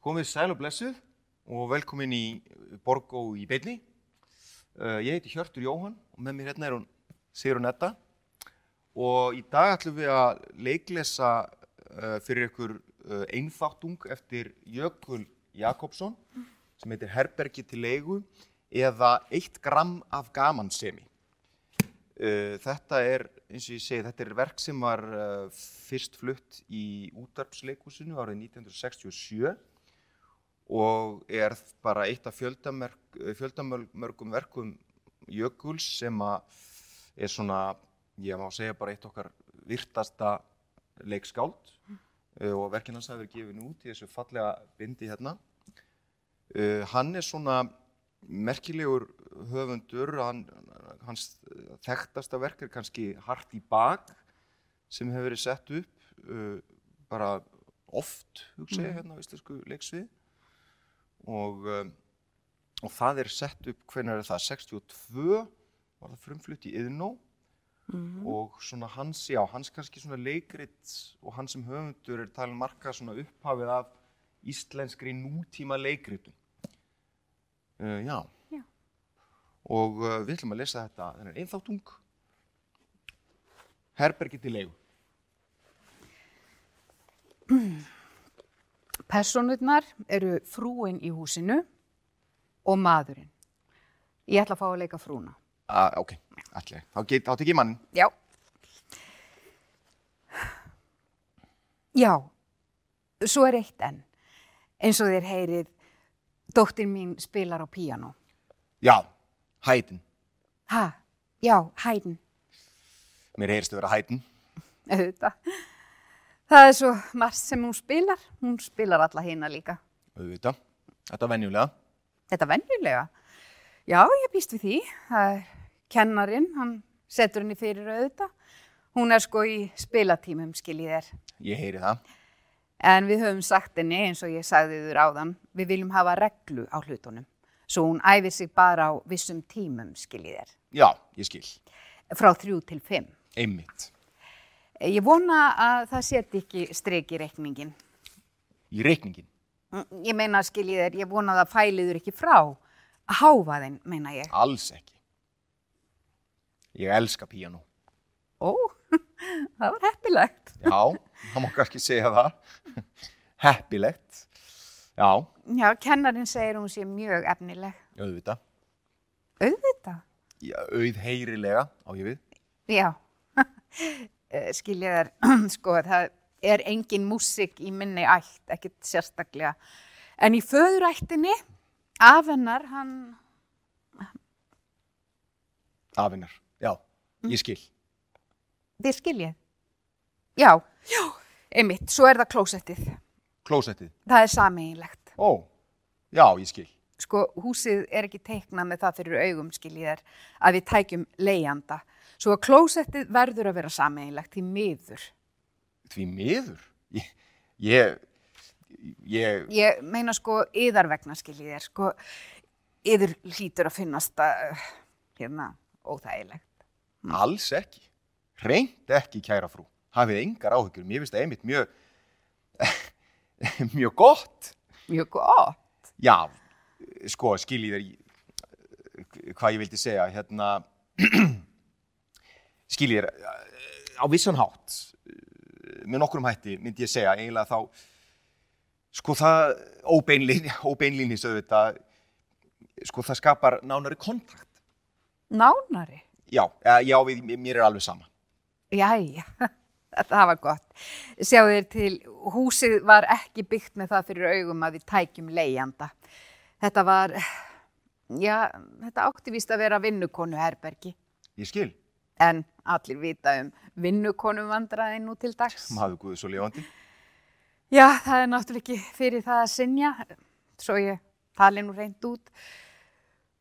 Komið sæl og blessuð og velkomin í Borgó í beinni. Uh, ég heiti Hjörtur Jóhann og með mér hérna er hún Sigrun Edda. Og í dag ætlum við að leiklesa uh, fyrir ykkur uh, einþáttung eftir Jökul Jakobsson sem heitir Herbergi til leigu eða 1 gram af gamansemi. Þetta er, eins og ég segi, þetta er verk sem var fyrst flutt í útarpsleikusinu árið 1967 og er bara eitt af fjöldamörgum verkum Jökuls sem er svona, ég má segja bara eitt okkar virtasta leikskáld uh, og verkin hans verið gefin út í þessu fallega bindi hérna. Uh, hann er svona merkilegur höfundur, hann, hans þekktasta verk er kannski Hart í bak sem hefur verið sett upp uh, bara oft, hugsa ég, hérna á íslensku leiksvið og, um, og það er sett upp, hvernig er það, 62 var það frumflutt í Iðnó og svona hans, já, hans kannski svona leikrit og hans sem höfundur er talin marka svona upphafið af íslenskri nútíma leikritum. Uh, já. Já. Og uh, við ætlum að lesa þetta, þennan einþáttung. Herbergi til leigu. Personurnar eru frúin í húsinu og maðurinn. Ég ætla að fá að leika frúna. Ah, ok, allir. Þá, get, þá tek ég mannin. Já. Já, svo er eitt enn. Eins og þér heyrið, dóttir mín spilar á píano. Já, hætin. Ha, já, hæðin, Mér heyrstu vera hætin. auðvitað. Það er svo margt sem hún spilar. Hún spilar alla hina líka. Auðvitað. Þetta er venjulega. Þetta er venjulega. Já, ég býst við því. Það er kennarinn, hann setur henni fyrir auðvitað. Hún er sko í spilatímum, skiljið þér. Ég heyri það. En við höfum sagt henni, eins og ég sagði þur áðan, við viljum hafa reglu á hlutunum. Svo hún æfir sig bara á vissum tímum, skiljið þér. Já, ég skil. Frá þrjú til fimm. Einmitt. Ég vona að það seti ekki strik í reikningin. Í reikningin. Mm, Ég meina, skiljið þér, ég vona að það fæliður ekki frá. Háfaðinn, meina ég. Alls ekki. Ég elska píanó. Ó, það var heppilegt. Já, það má kannski segja það. Heppilegt. Já, Já, kennarinn segir hún sé mjög efnileg. auðvitað. Auðvitað. Já, auðheyrilega á ég við. Já, Eh, skiljið er, sko, það er engin músik í minni ætt, ekkert sérstaklega. En í föðurættinni, af hennar, hann, Afinnar. Já, ég skil. þið skiljið. Já, já, einmitt, svo er það klósettið. Klósettið. Það er sameiginlegt. Ó, já, ég skil. Sko, húsið er ekki teiknað með það fyrir augum, skiljið er, að við tækjum leigjanda. Svo að klósettið verður að vera sameiginlegt í miður. Því miður. Ég, ég, ég, Ég meina sko yðar vegna skiljið er sko yður hlýtur að finnast að hérna óþægilegt. alls ekki. Reynd ekki, kæra frú. Hafið engar áhyggjur. Mér finnst það einmitt mjög, mjög gott. Mjög gott. Já, sko, skiljið er hvað ég vildi segja, hérna, skiljið er á vissan hátt, með nokkrum hætti myndi ég segja, eiginlega þá, sko það, óbeinlín, óbeinlínis auðvitað, sko það skapar nánari kontakt. Nánari. Já, já, við, mér er alveg sama. Jæja, það var gott. Sjáðu þér til, húsið var ekki byggt með það fyrir augum að við tækjum leigjanda. Þetta var, já, þetta átti víst að vera vinnukonu herbergi. Ég skil, En allir vita um vinnukonu vandræði nú til dags. maður guðu svo lifandi. Já, það er náttúrulega ekki fyrir það að sinja, svo ég tali nú reynd út.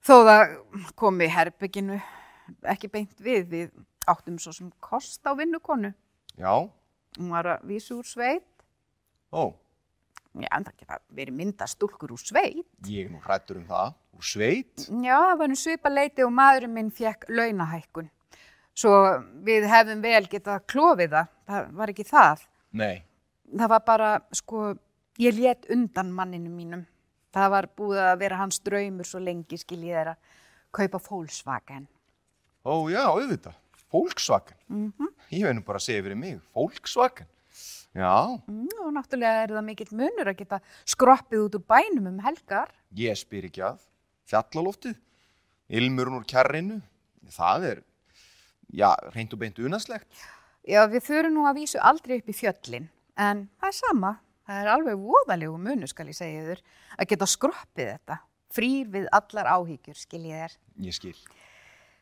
Þó það komi herbygginu ekki beint við, við áttum svo sem kost á vinnukonu. Já, Hún var að vísa úr sveit. ó, Já, en það geta verið mynda stúlkur úr sveit. ég er nú hrættur um það, úr sveit. Já, það var nú svipa leiti og maðurinn minn fekk launahækkun. Svo við hefðum vel getað klofið það, það var ekki það. Nei, Það var bara, sko, Ég let undan manninu mínum. Það var búið að vera hans draumur svo lengi skil ég þeirra kaupa Volkswagen. Ó já, auðvitað. Volkswagen. Ég veit nú bara að segja fyrir mig. Volkswagen. Já, Mm, og náttúrulega er það mikill munur að geta skroppið út úr bænum um helgar. ég spyr ekki að. Fjallaloftið. Ilmurinn úr kjarrinu. Það er, já, reynd og beint unaslegt. Já, við förum nú að vísu aldrei upp í fjöllin, en það er sama. Það er alveg voðalegu munur, skal ég segja þér, að geta skroppið þetta. Frýr við allar áhyggjur, skil ég þér. Ég skil.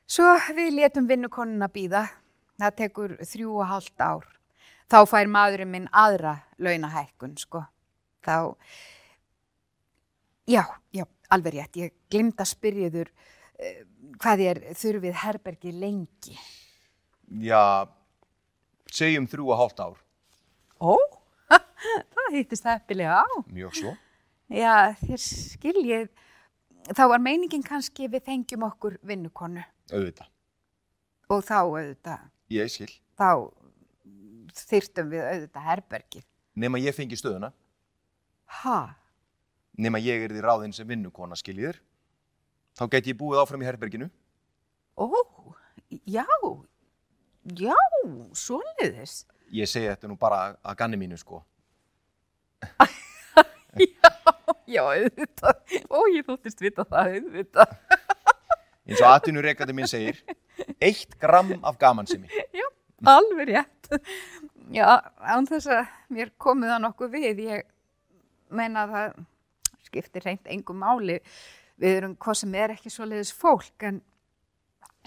Svo við letum vinnukonuna býða. Það tekur þrjú og hálft ár. Þá fær maðurinn minn aðra launahækkun, sko. Þá, já, já, alveg rétt. Ég glimt að spyrja þur uh, hvað er þurfið herbergi lengi. Já, segjum þrjú og hálft ár. Ó, það hittist heppilega á. Mjög svo. Já, þér skiljið, þá var meiningin kannski við fengjum okkur vinnukonu Auðvitað. og þá auðvitað, Ég skil. þá þyrftum við auðvitað herbergið. Nefn að ég fengi stöðuna. Ha? Nefn að ég er því ráðinn sem vinnukona, skiljiður. Þá get ég búið áfram í herberginu. Ó, já, já, svoleiðis. Ég segi þetta nú bara að ganni mínu, sko. Já, auðvitað. Ó, ég þóttist vita það, auðvitað. Eins og atvinnureikandi minn segir, eitt gram af gamansemi. Já, alveg rétt. Já, án þess að mér komið það nokkuð við, ég meina að það skiptir reynd engum máli. Við erum hvað sem er ekki svoleiðis fólk, en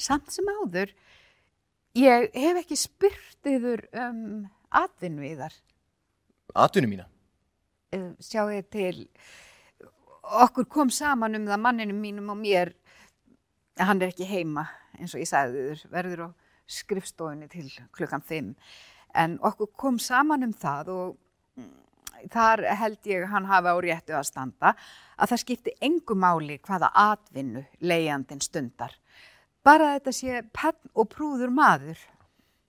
samt sem áður, ég hef ekki spurt yfir um atvinnu í þar. Atvinnu mína. Sjáu ég til, okkur kom saman um það manninu mínum og mér, hann er ekki heima, eins og ég sagði þur, verður á skrifstofunni til klukkan fimm. En okkur kom saman um það og mm, þar held ég hann hafa á réttu að standa að það skipti engu máli hvaða atvinnu leiðandin stundar. Bara þetta sé penn og prúður maður,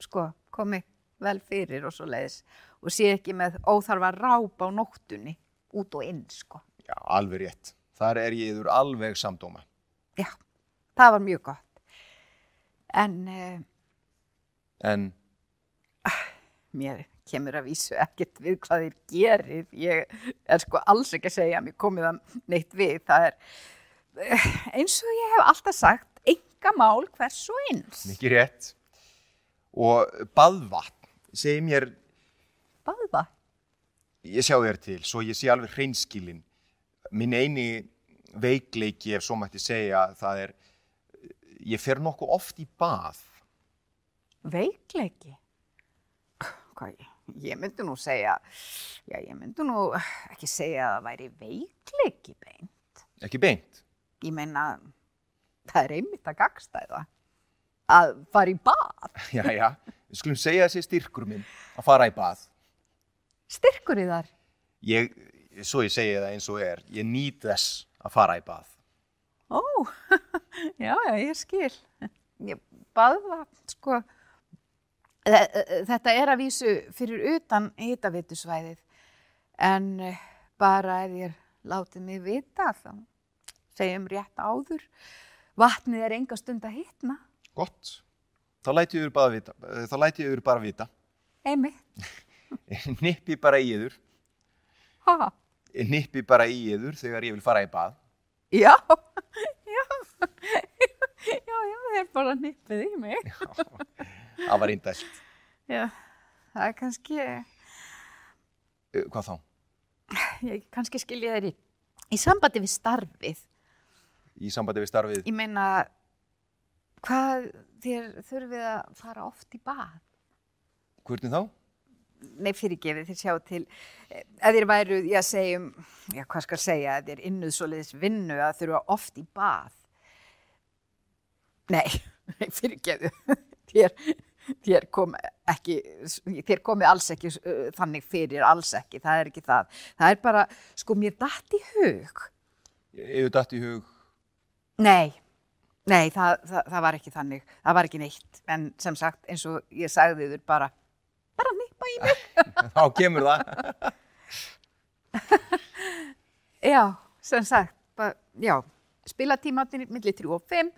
sko, komi vel fyrir og svo leiðis og sé ekki með óþarfa ráp á nóttunni út og inn, sko. Já, alveg rétt. Þar er ég yfir alveg samdóma. Já, það var mjög gott. En uh, En mér kemur að vísu ekkert við hvað þér gerir. Ég er sko alls ekki að segja að mér komið það neitt við. Það er eh, eins og ég hef alltaf sagt, enga mál hvers og eins. mikið rétt. Og baðvatn, segi mér, Baða. ég sjá þér til, svo ég sé alveg hreinskilin. Minn eini veikleiki, ef svo mætti segja, það er, ég fer nokkuð oft í bað. Veikleiki? Hvað, ég myndi nú segja, já ég myndi nú ekki segja að það væri veikleiki beint. Ekki beint. Ég meina, það er einmitt að gagstæða að fara í bað. Já, já, við skulum segja þessi styrkur minn að fara í bað. Styrkur í þar. Ég, svo ég segi það eins og er, ég nýt þess að fara í bað. Ó, já, já, ég skil. Ég baðva, sko, þetta er að vísu fyrir utan hitavitusvæðið, en eh, bara ef ég látið mig vita, þá segjum rétt áður, vatnið er enga stund að hitna, Gott. Þá læti ég yfir bara vita. eh, Þá læti ég yfir bara vita. einmitt, Nippi bara í yður. ha, Nippi bara í yður þegar ég vil fara í bað. já, já, já, já, það er bara nippið í mig. Það var indæst. Já, það er kannski... Hvað þá? ég kannski skilja þeir í, í sambandi við starfið. Í sambandi við starfið. Ég meina, hvað þér þurfið að fara oft í bað? Hvernig þá? Nei, fyrirgefið þér sjá til, eh, að þér væru, já, segjum, já, hvað skal segja, að þér innuð svoleiðis vinnu að þurfa oft í bað. Nei, fyrirgefið, þér, þér kom ekki, þér komi alls ekki uh, þannig fyrir, alls ekki, það er ekki það. Það er bara, sko, mér datt í hug, hef dætt í hug. Nei, nei, það, það, það var ekki þannig, það var ekki neitt, en sem sagt, eins og ég sagði þur bara, bara nippa í mig. Þá kemur það. Já, sem sagt, ba, já, spilatímatnir millir 3 og 5,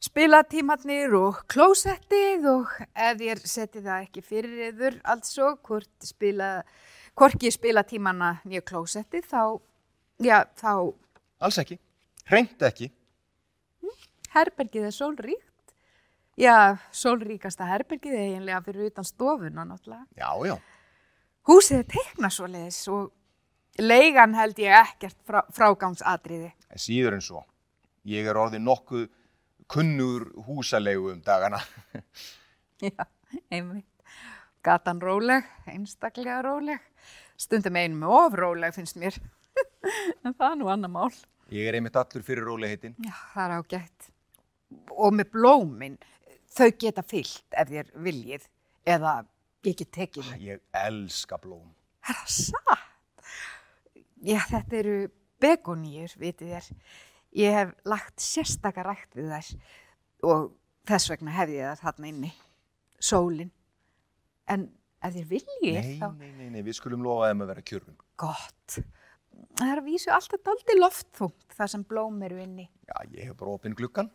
spilatímatnir og klósettið og ef þér setið það ekki fyrir yður, altså hvort spila, hvorki spilatímana nýja klósettið, þá, já, þá Alls ekki. Hreint ekki. herbergið er sólríkt. Já, sólríkasta herbergið er eiginlega fyrir utan stofuna náttúrulega. Já, já. Húsið er teikna svoleiðis og leigan held ég ekkert frá, frágangsadriði. En síður en svo. Ég er orðið nokkuð kunnur húsalegu um dagana. Já, einmitt. Gatan róleg, einstaklega róleg. Stundum einum of róleg finnst mér. en það er nú annar mál. Ég er einmitt allur fyrir rólegheitin. Já, það er ágætt. Og með blómin, þau geta fyllt ef þér viljið eða get tekið. Ég elska blóm. Er það satt? Já, þetta eru begoníur, vitið þér. Ég hef lagt sérstakar rækt við þær og þess vegna hef ég það þarna inni. Sólin. En ef þér viljið, Nei, þá nei, nei, nei, við skulum lofa þeim að vera kjörfum. gott. Það er að vísu alltaf daldi loftþungt þar sem blóm eru inni. Já, ég hef bara opinn gluggan.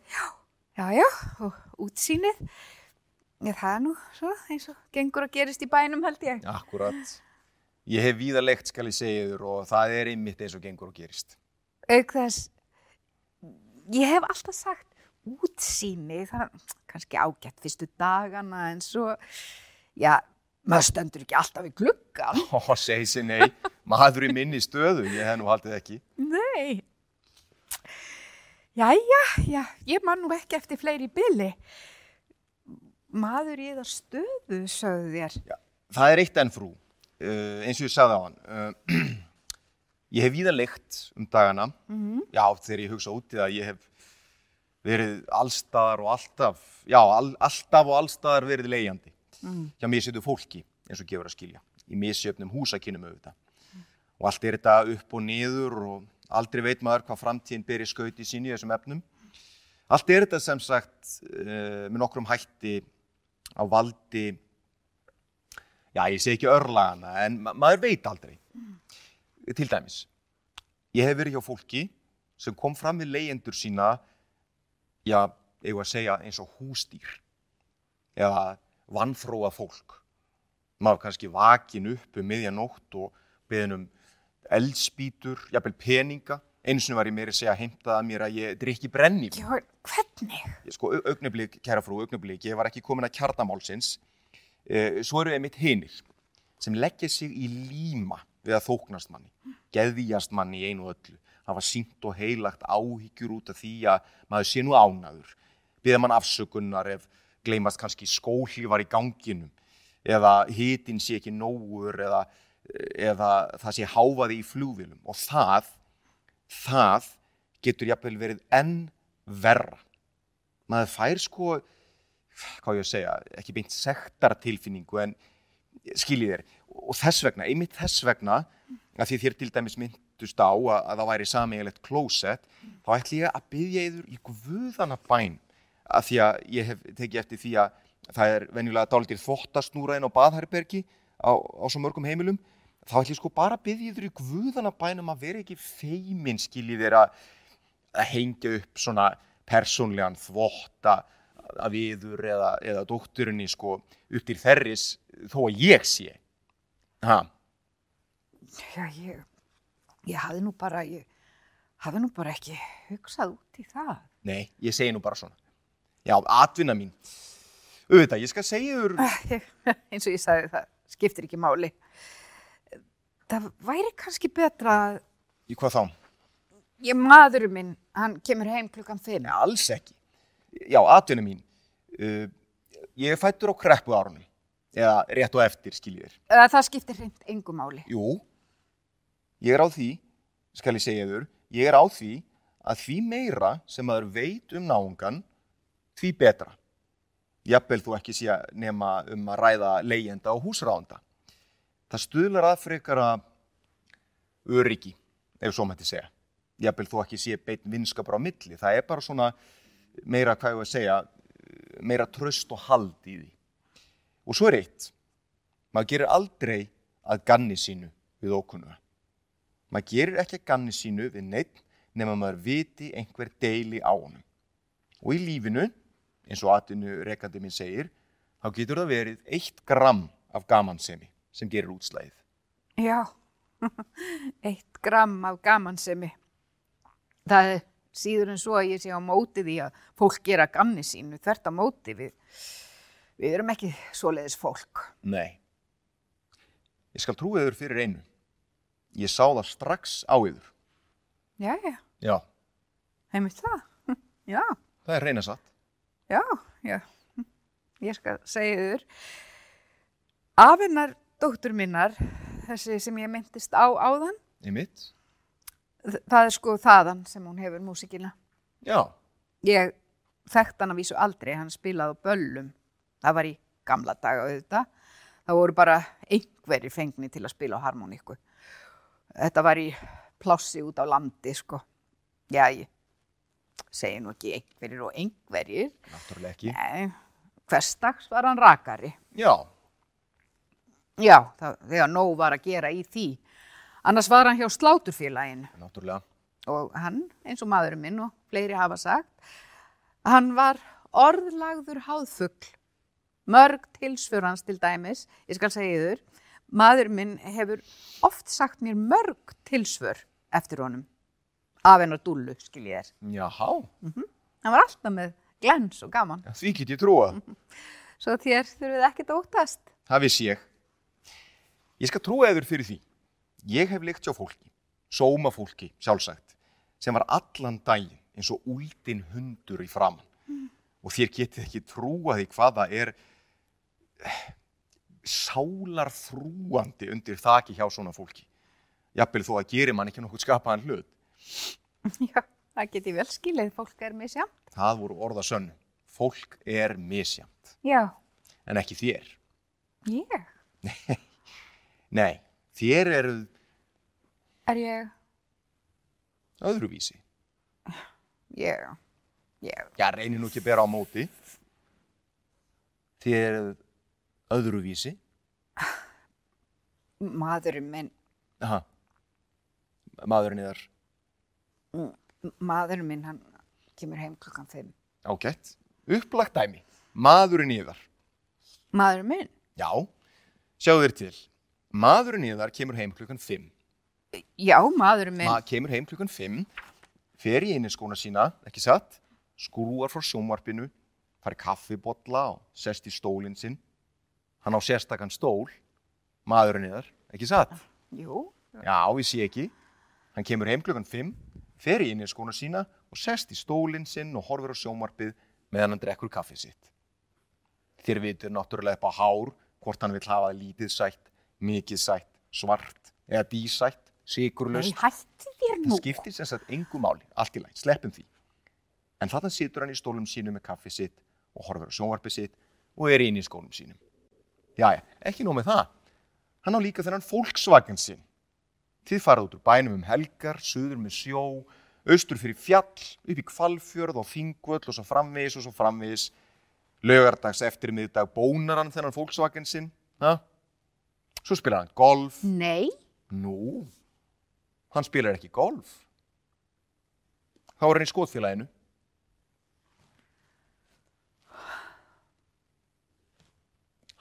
Já, já, og útsýnið. Já, það er nú svo eins og gengur að gerist í bænum held ég. Akkurat. Ég hef víða leikt, skal ég segja þér, og það er einmitt eins og gengur og gerist. auk þess ég hef alltaf sagt útsýni, það er kannski ágætt fyrstu dagana en svo já, maður stendur ekki alltaf í gluggan Ó, segi sér nei, maður í minni stöðu, ég hef nú haldið ekki. nei. Jæja, já, ég man nú ekki eftir fleiri bili. Maður í það stöðu sögðu þér. Já, það er eitt enn frú, uh, eins og ég sagði á hann. Uh, ég hef víða leikt um dagana, já, þegar ég hugsa út í það, ég hef verið allstaðar og alltaf, já, all, alltaf og allstaðar verið leigjandi. Hjá mér setu fólki, eins og gefur að skilja, í misjöfnum húsakinnum auðvitað. Og allt er þetta upp og niður og aldrei veit maður hvað framtíðin ber í skauti sín í þessum efnum. Allt er þetta sem sagt uh, með nokkrum hætti á valdi, já ég segi ekki örlagana, en ma maður veit aldrei. Til dæmis, ég hef verið hjá fólki sem kom fram við leyendur sína, já, eigum að segja eins og hústýr eða vannfróa fólk. Maður kannski vakin upp um miðjanótt og beðin um eldspýtur, jafnvel peninga. Einu sinni var ég meiri að segja að mér að ég drikki brenni. Já, hvernig? Sko, au- augnablik, kæra frú, augnablik, ég var ekki komin að kjarnamálsins. E, svo eru einmitt hinir sem leggja sig í líma við að þóknast manni, geðvíjast manni í einu öllu. Það var sínt og heilagt áhyggjur út af því að maður sé nú ánaður. Biða mann afsökunnar ef gleymast kannski skóhlífar í ganginum eða hitin sé ekki nógur eða, eða það sé háfaði í flugvilum. Og það, það getur jafnvel verið enn verra maður fær sko hvað ég að segja, ekki beint sektartilfinningu en skiljið þér. Og þess vegna, einmitt þess vegna að því þér til dæmis myndust á að, að það væri sameiginlegt klósett þá ætli ég að byggja yður í guðana bæn að því að ég hef tekið eftir því að það er venjulega dálítið þvottasnúra inn á baðherbergi á, á svo mörgum heimilum. Þá ætli ég sko bara að byggja yður í guðana bænum að vera ekki feimin skiljið þér að hengja upp svona persónlegan þvotta af yður eða, eða dótturinni sko upp til þerris þó að ég sé. Ha, Já, ég, ég hafði nú bara, ég hafði nú bara ekki hugsað út í það. nei, ég segi nú bara svona. Já, atvinna mín. Auðvitað, ég skal segja yður, Eins og ég sagði, það skiptir ekki máli. Það væri kannski betra að í hvað þá? ég maðurinn minn, hann kemur heim klukkan fimm. Nei, alls ekki. Já, atvinna mín. Uh, ég fættur á kreppu árunum. Eða rétt og eftir, skiljið þér. Eða Það skiptir hreint engu máli. Jú, ég er á því, skal ég segja þur, ég er á því að því meira sem maður veit um náungan, því betra. Jafnvel þú ekki sé að nema um að ræða leyenda og húsráðanda. Það stuðlar að frekara öryggi, ef svo mætti segja. Jafnvel þú ekki sé beinn vinskapur á milli. Það er bara svona meira, hvað ég var að segja, meira tröst og hald í því. Og svo er eitt, maður gerir aldrei að ganni sínu við ókunnuga. Maður gerir ekki að ganni sínu við neitt nema maður viti einhver deili á honum. Og í lífinu, eins og atvinnu rekandi minn segir, þá getur það verið eitt gram af gamansemi sem gerir útslæðið. Já, eitt gram af gamansemi. Það er síður en svo að ég sé á móti því að fólk gera gamni sínu, þvert á móti við. Við erum ekki svoleiðis fólk. Nei. Ég skal trúi yður fyrir einu. Ég sá það strax á yður. Já, já, Já, heimilt það. Já, það er reyna satt. já, já. Ég skal segja þur. Afinnar dóttur minnar, þessi sem ég myndist á áðan, Í mitt? Það er sko þaðan sem hún hefur músikina. Já, Ég þekkt hann að vísu aldrei, hann spilaði á böllum. Það var í gamla daga auðvitað. Það voru bara einhverjir fengni til að spila á harmoníku. Þetta var í plássi út á landi, sko. Já, ég segi nú ekki einhverjir og einhverjir. náttúrulega ekki. Nei, hverstags var hann rakari. Já, Já, það, þegar nóg var að gera í því. Annars var hann hjá sláturfélaginu. náttúrulega. og hann, eins og maðurinn minn og fleiri hafa sagt, hann var orðlagður háðfugl, mörg tilsför hans til dæmis, ég skal segja þur, maðurinn minn hefur oft sagt mér mörg tilsför eftir honum, af hennar dúllu, skil ég þér. Jáhá, Hann var alltaf með glens og gaman, Já, því get ég trúað. svo þér þurfið ekkert að óttast. Það vissi ég. Ég skal trúa yður fyrir því. Ég hef leikt hjá fólki, sóma fólki, sjálfsagt, sem var allan daginn eins og úldin hundur í framann. Og þér getið ekki trúa því hvað það er eh, sálarfrúandi undir þaki hjá svona fólki. Jafnvel þó að gerir mann ekki nokkuð skapaðan hlut. Já, það geti vel skilið, fólk er misjá. Það voru orða sönnu. Fólk er misjamt, Já, en ekki þér. ég, Nei, þér eruð er ég, öðruvísi. ég, ég, Já, reynir nú ekki að bera á móti. Þér eruð öðruvísi. maðurinn minn, Aha. Maðurinn yðar maðurinn minn, hann kemur heim klukkan 5. ágætt. Upplagt dæmi. Maðurinn yðar. Maðurinn minn? Já, sjáðu þér til. Maðurinn yðar kemur heim klukkan 5. Já, maðurinn minn. Ma kemur heim klukkan 5, fer í einiskóna sína, ekki satt, skrúar frá sjónvarpinu, fari kaffibotla og sest í stólinn sinn. Hann á sérstakann stól, maðurinn yðar, ekki satt. Jú, Já, ég sé ekki. Hann kemur heim klukkan 5, fer í inniskóna sína og sest í stólinn sinn og horfir á sjónvarpið meðan hann drekkur kaffið sitt. Þér vitur náttúrulega upp á hár hvort hann vil hafa lítið sætt, mikið sætt, svart eða dísætt, sigurlust. hætti þér nú. Það skiptir sem sagt engu máli, allt í lægt, sleppum því. En þarna situr hann í stólum sínum með kaffið sitt og horfir á sjónvarpið sitt og er inn í skólum sínum. Jæja, ekki nóg með það. Hann á líka þennan Volkswagen sinn. Þið farað út úr bænum um helgar, suður með sjó, austur fyrir fjall, upp í kvalfjörð og þingvöll og svo framvegis og svo framvegis. Laugardags eftir miðdag bónar hann þennan Volkswagen sinn. Ha? Svo spilar hann golf. Nei, Nú, hann spilar ekki golf. Þá er hann í skotfélaginu.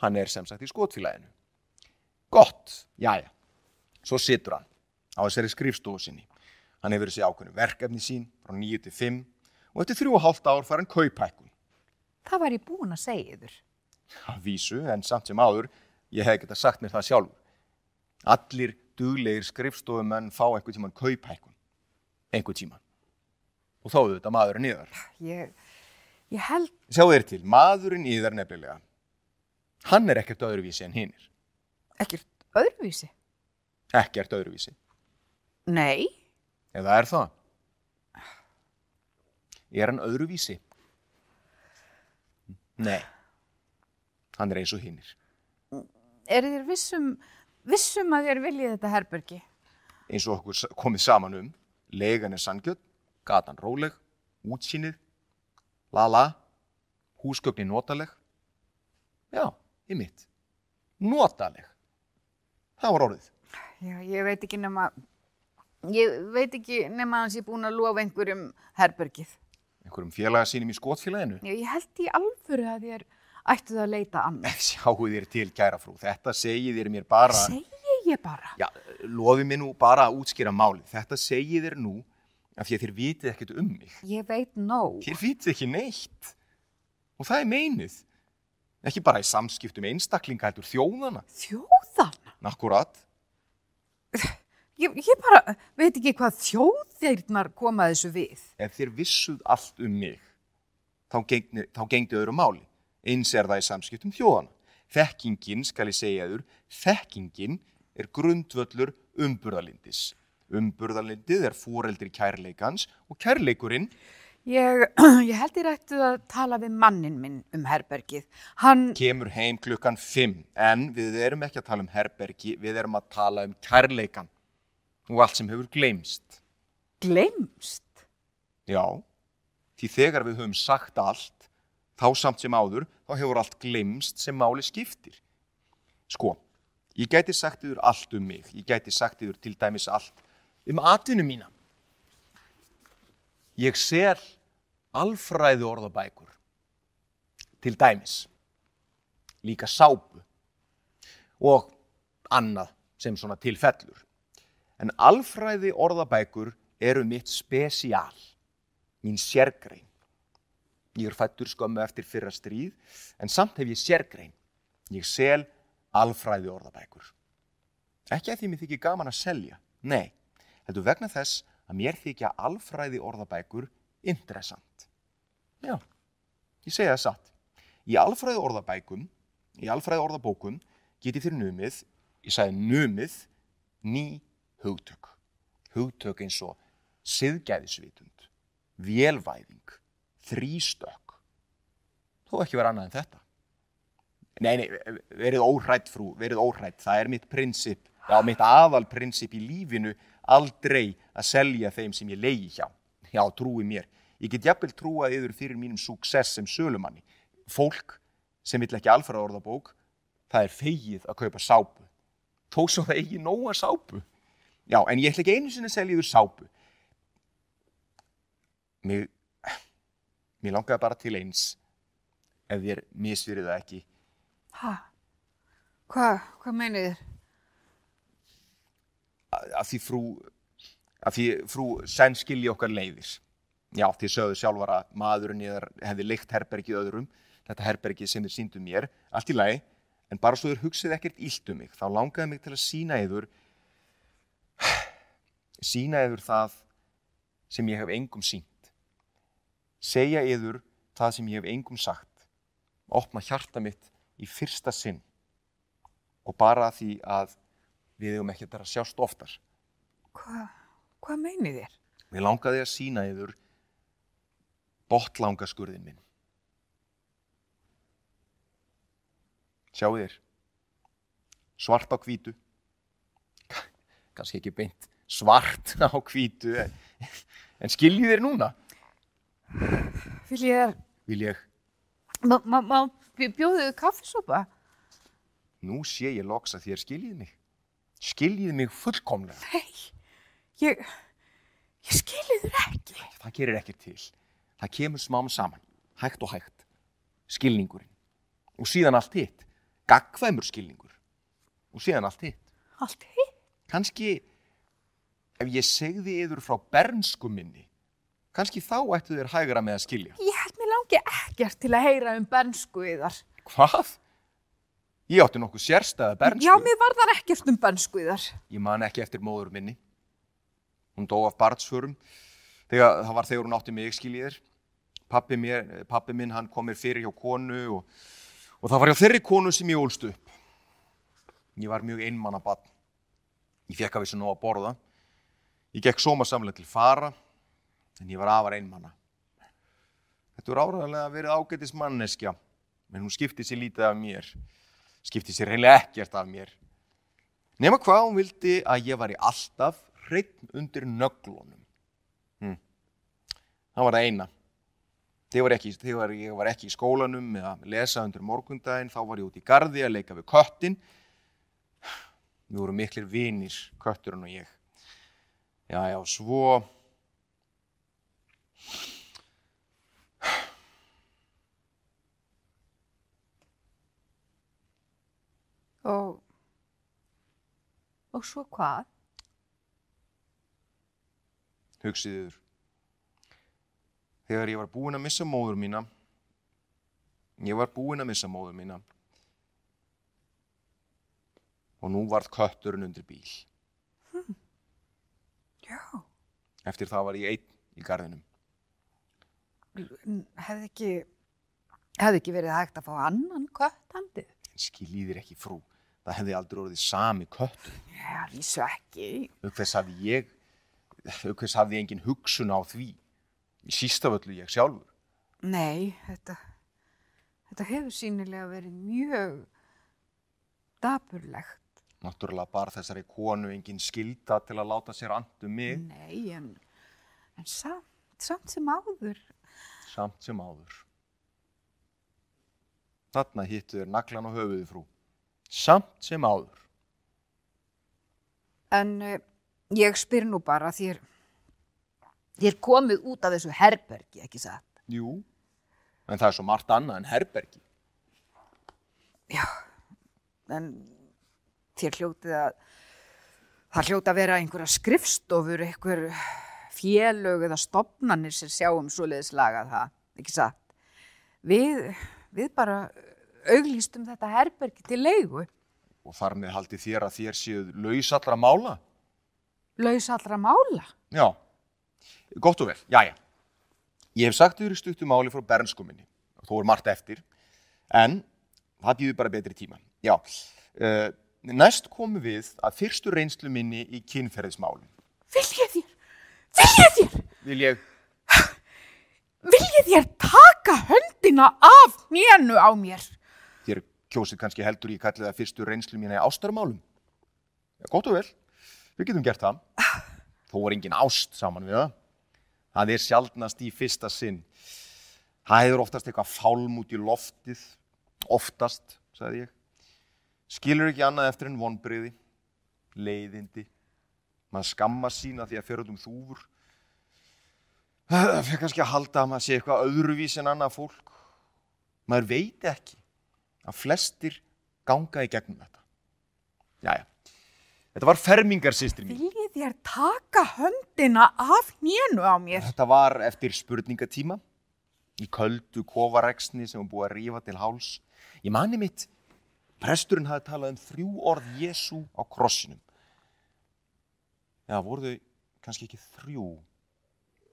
Hann er sem sagt í skotfélaginu. Gott, jæja. Svo situr hann á þessari skrifstofu sinni. Hann hefur þessi ákveðnu verkefni sín frá 9 til 5 og eftir þrjú og hálft ár fær hann kauphækkun. það var ég búin að segja þér. að vísu, en samt sem áður, ég hef getað sagt mér það sjálfur. Allir duglegir skrifstofumenn fá einhvern tíman kauphækkun. Einhvern tíman. Og þá auðvitað maðurinn yðar. Ég, ég held, Sjáu þér til, maðurinn yðar nefnilega. Hann er ekkert öðruvísi en hinnir. ekkert öðruvísi. Ekkert öðruvísi. Nei, Eða er það? Er hann öðruvísi? Nei. Hann er eins og hinnir. er þér vissum, vissum að þér viljið þetta herbergi? eins og okkur komið saman um legan er sangjöld, gatan róleg útsýnið la la, húsgögnin notaleg já, ég mitt notaleg það var orðið Já, ég veit ekki nema Ég veit ekki nema hans ég búin að lofa einhverjum herbergið. Einhverjum félaga sínum í skotfélaginu? Ég, ég held í alvöru að þér ættu það að leita annað. Sjáu þér til, kæra frú. Þetta segir þér mér bara... Segji ég bara. Já, lofi mér nú bara að útskýra málið. Þetta segir þér nú af því að þér vitið ekkert um mig. Ég veit nóg. Þér vitið ekki neitt. Og það er meinið. Ekki bara í samskiptum einstaklinga heldur þjóðana. Þjóðana? Akkurat. Ég, ég bara veit ekki hvað þjóðeirnar koma þessu við. Ef þér vissuð allt um mig, þá gengdi öðru máli. Eins er það í samskiptum þjóðana. Þekkingin, skal ég segja þur, þekkingin er grundvöllur umburðalindis. Umburðalindið er fóreldri kærleikans og kærleikurinn Ég, ég held ég ættu að tala við mannin minn um herbergið. Hann, kemur heim klukkan 5 en við erum ekki að tala um herbergi, við erum að tala um kærleikan og allt sem hefur gleymst. glemst. Já, því þegar við höfum sagt allt, þá samt sem áður, þá hefur allt gleymst sem máli skiptir. Sko, ég gæti sagt yfir allt um mig, ég gæti sagt yfir til dæmis allt um atvinnu mína. Ég sel alfræði orðabækur, til dæmis, líka sápu og annað sem svona tilfellur. En alfræði orðabækur eru mitt spesial, mín sérgrein. Ég er fættur skömmu eftir fyrra stríð, en samt hef ég sérgrein. Ég sel alfræði orðabækur. Ekki að því mér þykir gaman að selja, nei, heldur vegna þess að mér þykja alfræði orðabækur interessant. Já, ég segja það satt. Í alfræði orðabækum, í alfræði orðabókum, geti þér numið, ég sagði numið, ný hugtök. Hugtök eins og siðgæðisvitund, vélvæðing, þrýstök. Þó ekki vera annað en þetta. Nei, nei, verið óhrætt frú, verið óhrætt. Það er mitt prinsip, já, mitt aðalprinsip í lífinu aldrei að selja þeim sem ég leiði hjá. Já, trúi mér. Ég get jafnvel trúað yfir fyrir mínum success sem sölumanni. Fólk sem vill ekki alfara orðabók, það er fegið að kaupa sápu. Þó svo það eigi nóga sápu. Já, en ég ætla ekki einu sinni að selja yfir sápu. Mér, mér langaði bara til eins ef þér misfyrir það ekki. Hæ? Hvað, hvað meinið þér? að því frú að því frú senn skilji okkar leiðir já, því sögðu sjálfar að maðurinn ég hefði leikt herbergið öðrum þetta herbergið sem þið síndu mér allt í lagi, en bara svo þur hugsið ekkert illt um mig, þá langaði mig til að sína yður sína yður það sem ég hef engum sínt segja yður það sem ég hef engum sagt. Opna hjarta mitt í fyrsta sinn. Og bara því að við hefum ekki að sjást oftar. Hvað, hvað meinið þér? Mér langaði að sína yður botlangaskurðin minn. Sjáu þér, svart á hvítu, kannski ekki beint svart á hvítu, en, en skiljið þér núna, Vil ég vil ég, má, má, má bjóðið kaffisopa? nú sé ég loks að þér skiljið mig. Skiljið mig fullkomlega. Nei, ég, ég skilið þér ekki. Það gerir ekkert til. Það kemur smám saman, hægt og hægt. Skilningurinn. Og síðan allt hitt. Gagkvæmur skilningur. Og síðan allt hitt. Allt hitt? kannski ef ég segði yður frá bernsku minni kannski þá ættu þér hægra með að skilja. Ég held mér langi ekkert til að heyra um bernsku yðar. hvað? ég átti nokkuð sérstæða bernsku. Já, mér var þar ekkert um bernsku yðar. ég man ekki eftir móður minni. Hún dó af barnsförum. Þegar það var þegar hún átti mig skiljiðir pappi, mér, pappi minn hann kom mér fyrir hjá konu og, og það var hjá þeirri konu sem ég ólst upp. Ég var mjög einmanna barn. Ég fekk að vissu nóg að borða. Ég gekk sómasamlega til fara en ég var afar einmanna þetta voru áræðanlega verið ágætis manneskja en hún skipti sér lítið af mér. Skipti sér reynilega ekkert af mér. Nema hvað hún vildi að ég var í alltaf hreinn undir nöglunum. Hm. það var það eina. Þegar, ég var ekki í skólanum eða lesa undir morgundaginn. Þá var ég út í gardi að leika við köttin við vorum miklir vinir, kötturinn og ég. Já, já, svo... Og, og svo hvað? Hugsið yfir. Þegar ég var búinn að missa móður mína, ég var búinn að missa móður mína og nú varð kötturinn undir bíl. Já. Eftir það var ég einn í garðinum. Hefði ekki, hefði ekki verið hægt að fá annan kött handið? En skiljiðir ekki frú, það hefði aldrei orðið sami köttur. Já, vísu ekki. Þess hafði ég, þess hafði engin hugsun á því. Völlu ég sjálfur. Nei, þetta, þetta hefur sínilega verið mjög daburlegt. Náttúrulega bar þessari konu engin skilda til að láta sér andu mig, Nei, en, en samt, samt sem áður. Samt sem áður. Þarna hittu þér naglan á höfuði frú. Samt sem áður. En uh, ég spyr nú bara þér, þér komið út af þessu herbergi, ekki satt? Jú. En það er svo margt annað en herbergi. Já, en þér hljótið að, það hljóti að vera einhverja skrifstofur, einhver félög eða stopnannir sem sjáum svoleiðis lagað það, ekki satt? Við, við bara auglýstum þetta herbergi til leigu, Og þar með haldi þér að þér séuð laus allra mála. laus allra mála. Já, gott og vel, jæja. Ég hef sagt þér í stuttu máli frá bernskuminni, þó er margt eftir, en það býður bara betri tíma. Já, uh, næst komum við að fyrstu reynslu minni í kynferðismálum. Viljið þér, viljið þér, Vil ég, viljið þér taka höndina af nénu á mér? þér kjósið kannski heldur ég kalli það fyrstu reynslu mína í ástarmálum. Já, gott og vel, við getum gert það. Þó er engin ást saman við það. Það er sjaldnast í fyrsta sinn. Það hefur oftast eitthvað fálm út í loftið. Oftast, sagði ég. Skilur ekki annað eftir en vonbriði, leiðindi. Maður skamma sína því að fyrir um þúfur. Það fyrir kannski að halda að maður sé eitthvað öðruvís en annað fólk. Maður veit ekki að flestir ganga í gegnum þetta. Jæja, þetta var fermingarsýstri mín. Viljið þér taka höndina af nénu á mér? Þetta var eftir spurningatíma í köldu kofareksni sem var búið að rífa til háls. Ég mani mitt, presturinn hafði talað um þrjú orð Jésu á krossinum. Já, voru þau kannski ekki þrjú?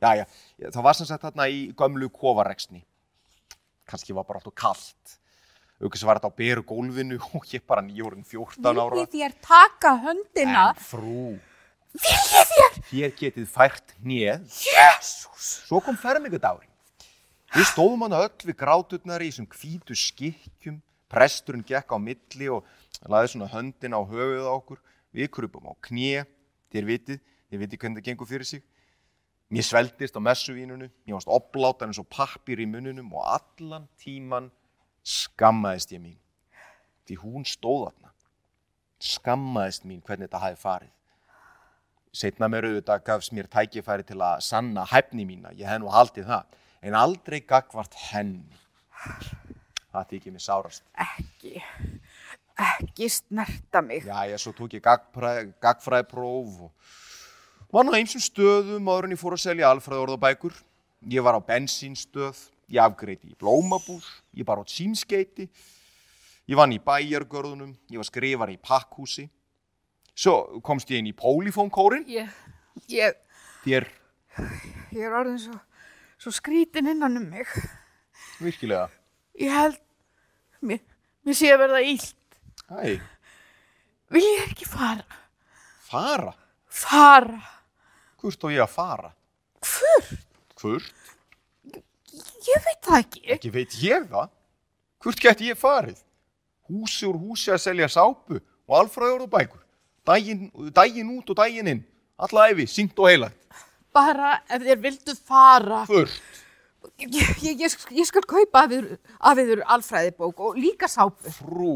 Já, já, það var sem sagt þarna í gömlu kofareksni. Kannski var bara alltaf kallt. Aukast var þetta á beru gólfinu og ég bara nýjórinn 14 ára. Viljið þér taka höndina? En frú, Viljið þér? hér getið fært hnið Jésús! Svo kom fermingardagurinn. Við stóðum hann öll við gráturnar í þessum hvítu skikkjum. Presturinn gekk á milli og laði svona höndin á höfuð á okkur. Við krupum á knie. Þér vitið, þér vitið hvernig það gengur fyrir sig. Mér sveldist á messuvínunu. Ég varst oplátan eins og pappir í mununum og allan tíman skammaðist ég mín. Því hún stóð þarna. Skammaðist mín hvernig þetta hafi farið. Setna mér auðvitað gafst mér tækifæri til að sanna hæfni mína, ég hef nú haldið það, en aldrei gagvart henni. Það þykir mér sárast. Ekki, ekki snerta mig. Jæja, svo tók ég gagfræ- gagfræðipróf og var nú einsum stöðum áður en ég fór að selja alfræðorðabækur. Ég var á bensínstöð, ég afgreiti í blómabúr, ég bar á símskeiti, ég vann í bæjargörðunum, ég var skrifar í pakkhúsi. Svo komst ég inn í pólifónkórin, Ég, ég, þér ég er orðin svo, svo skrítin innan um mig. virkilega. Ég held, mér, mér sé að verða illt. Æ, Vil ég ekki fara? fara? Fara? Hvort á ég að fara? Hvur? Hvort? Ég veit það ekki. Ekki veit ég það. Hvort geti ég farið? Húsi úr húsi að selja sápu og alfræður og bækur. Dægin, dægin út og dægin inn. Alla æfi, syngt og heilagt. Bara ef þér vildu fara. Hvort? Ég, ég, ég, ég skal kaupa af yður alfræðibók og líka sápu. Frú,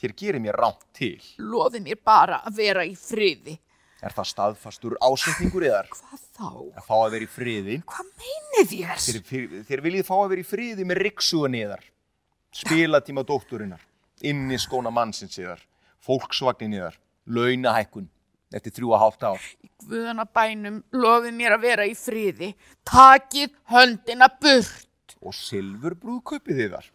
þér gerir mér rámt til. Lofi mér bara að vera í friði. Er það staðfastur ásetningur yðar? Hvað þá? Að fá að vera í friði? Hvað meinið þér? Þér, þér, þér viljið fá að vera í friði með riksugan yðar. Spilatíma dótturinnar. Inni skóna mannsins yðar. Fólksvagnin yðar. Launahækkun. Eftir þrjú að hálft ár. Í guðana bænum lofið mér að vera í friði. Takið höndina burt. Og silfur brúðkaupið yðar.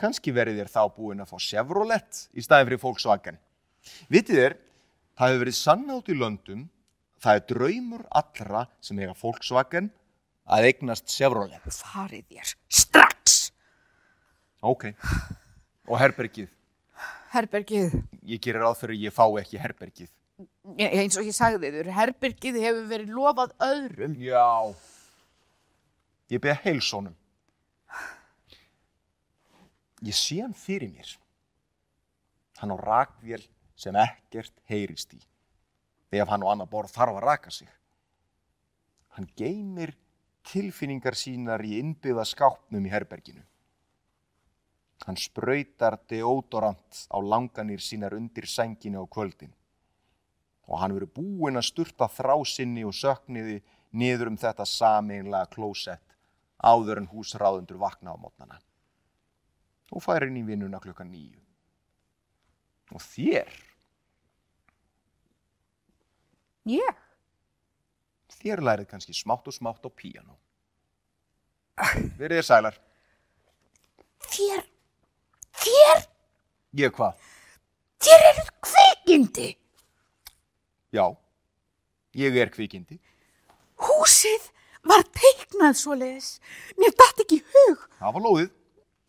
Kanski verið þér þá búin að fá Chevrolet í staðin fyrir Volkswagen. Vitið þér, það hefur verið sannátt í löndum, það er draumur allra sem eiga Volkswagen að eignast Chevrolet. Farið þér strax. Ok. Og herbergið. Herbergið, Ég gerir ráð fyrir að ég fá ekki herbergið. E- Eins og ég sagði þér, herbergið hefur verið lofað öðrum. Já. Ég beða heilsónum. Ég sé hann fyrir mér. Hann á rakvél sem ekkert heyrist í. Ef hann og annar borð þarf að raka sig. Hann geymir tilfinningar sínar í innbyggða skápnum í herberginu. Hann sprautar deodorant á langanir sínar undir sænginu á kvöldin. Og hann verið búinn að sturta þrásinni og sökniði niður um þetta sameinlega klósett áður en húsráðundur vakna á mótnana. Og fær inn í vinnuna klukkan nýju. Og þér, ég? þér lærið kannski smátt og smátt á píanó. Verið þér sælar. Þér, þér, Ég hvað? þér eru kvikindi. Já, ég er kvikindi. Húsið var teiknað svoleiðis. Mér datt ekki hug. Það var lóðið.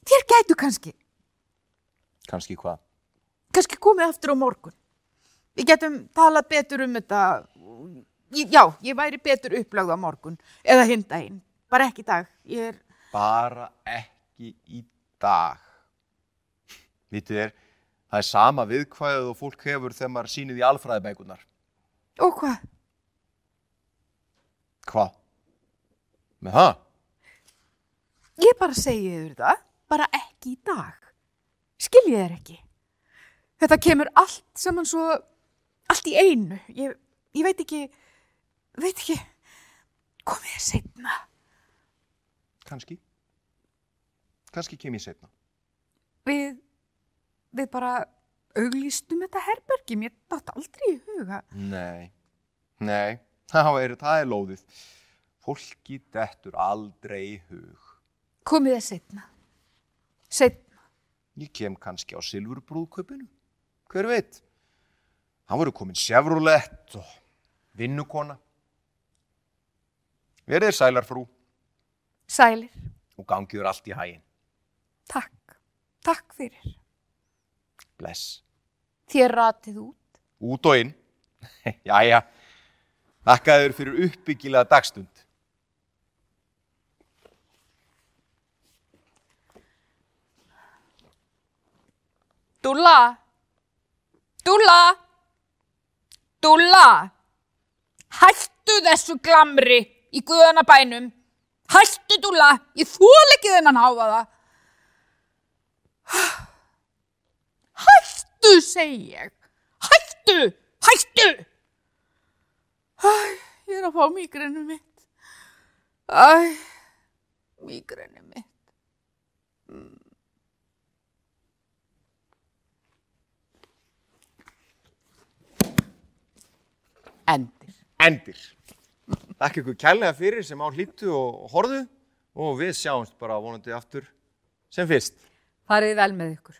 Þér gætu kannski, Kannski hvað? kannski komið aftur á morgun. Við getum talað betur um þetta. Já, ég væri betur upplögð á morgun. Eða hinn daginn. Bara ekki í dag. Ég er, Bara ekki í dag. Vitið þér, það er sama viðkvæðið og fólk hefur þegar maður sýnið í alfræðibækunar. Og hvað? Hvað? Með það? Ég bara segi þér það, bara ekki í dag. Skiljið þér ekki? Þetta kemur allt saman svo, allt í einu. Ég, ég veit ekki, veit ekki, komið þér setna. Kannski. Kannski kem ég setna. Við, við bara auglýstum þetta herbergi, mér dátt aldrei í huga. Nei, nei, það er, það er lóðið. Fólki dettur aldrei í hug. Komið þér setna. Setna. Ég kem kannski á silfurbrúðkaupinu. Hver veit? Hann voru komin Chevrolet og vinnukona. Verið þér sælar frú Sælir. og gangiður allt í hægin. Takk. Takk fyrir. Bless. þér ratið út. Út og inn. Jæja. Þakkaður fyrir uppbyggilega dagstund. Dúlla! Dúlla! Dúlla! Hættu þessu glamri í guðana bænum. Hættu, Dúlla! Ég þól ekki þennan háfaða. Hættu, segi ég. Hættu! Hættu! Æ, ég er að fá mígrennu mitt. Æ, mígrennu mitt. Endir. Endir. Þakka ykkur kærlega fyrir sem á hlýttu og horðu og við sjáumst bara vonandi aftur sem fyrst. Farið vel með ykkur.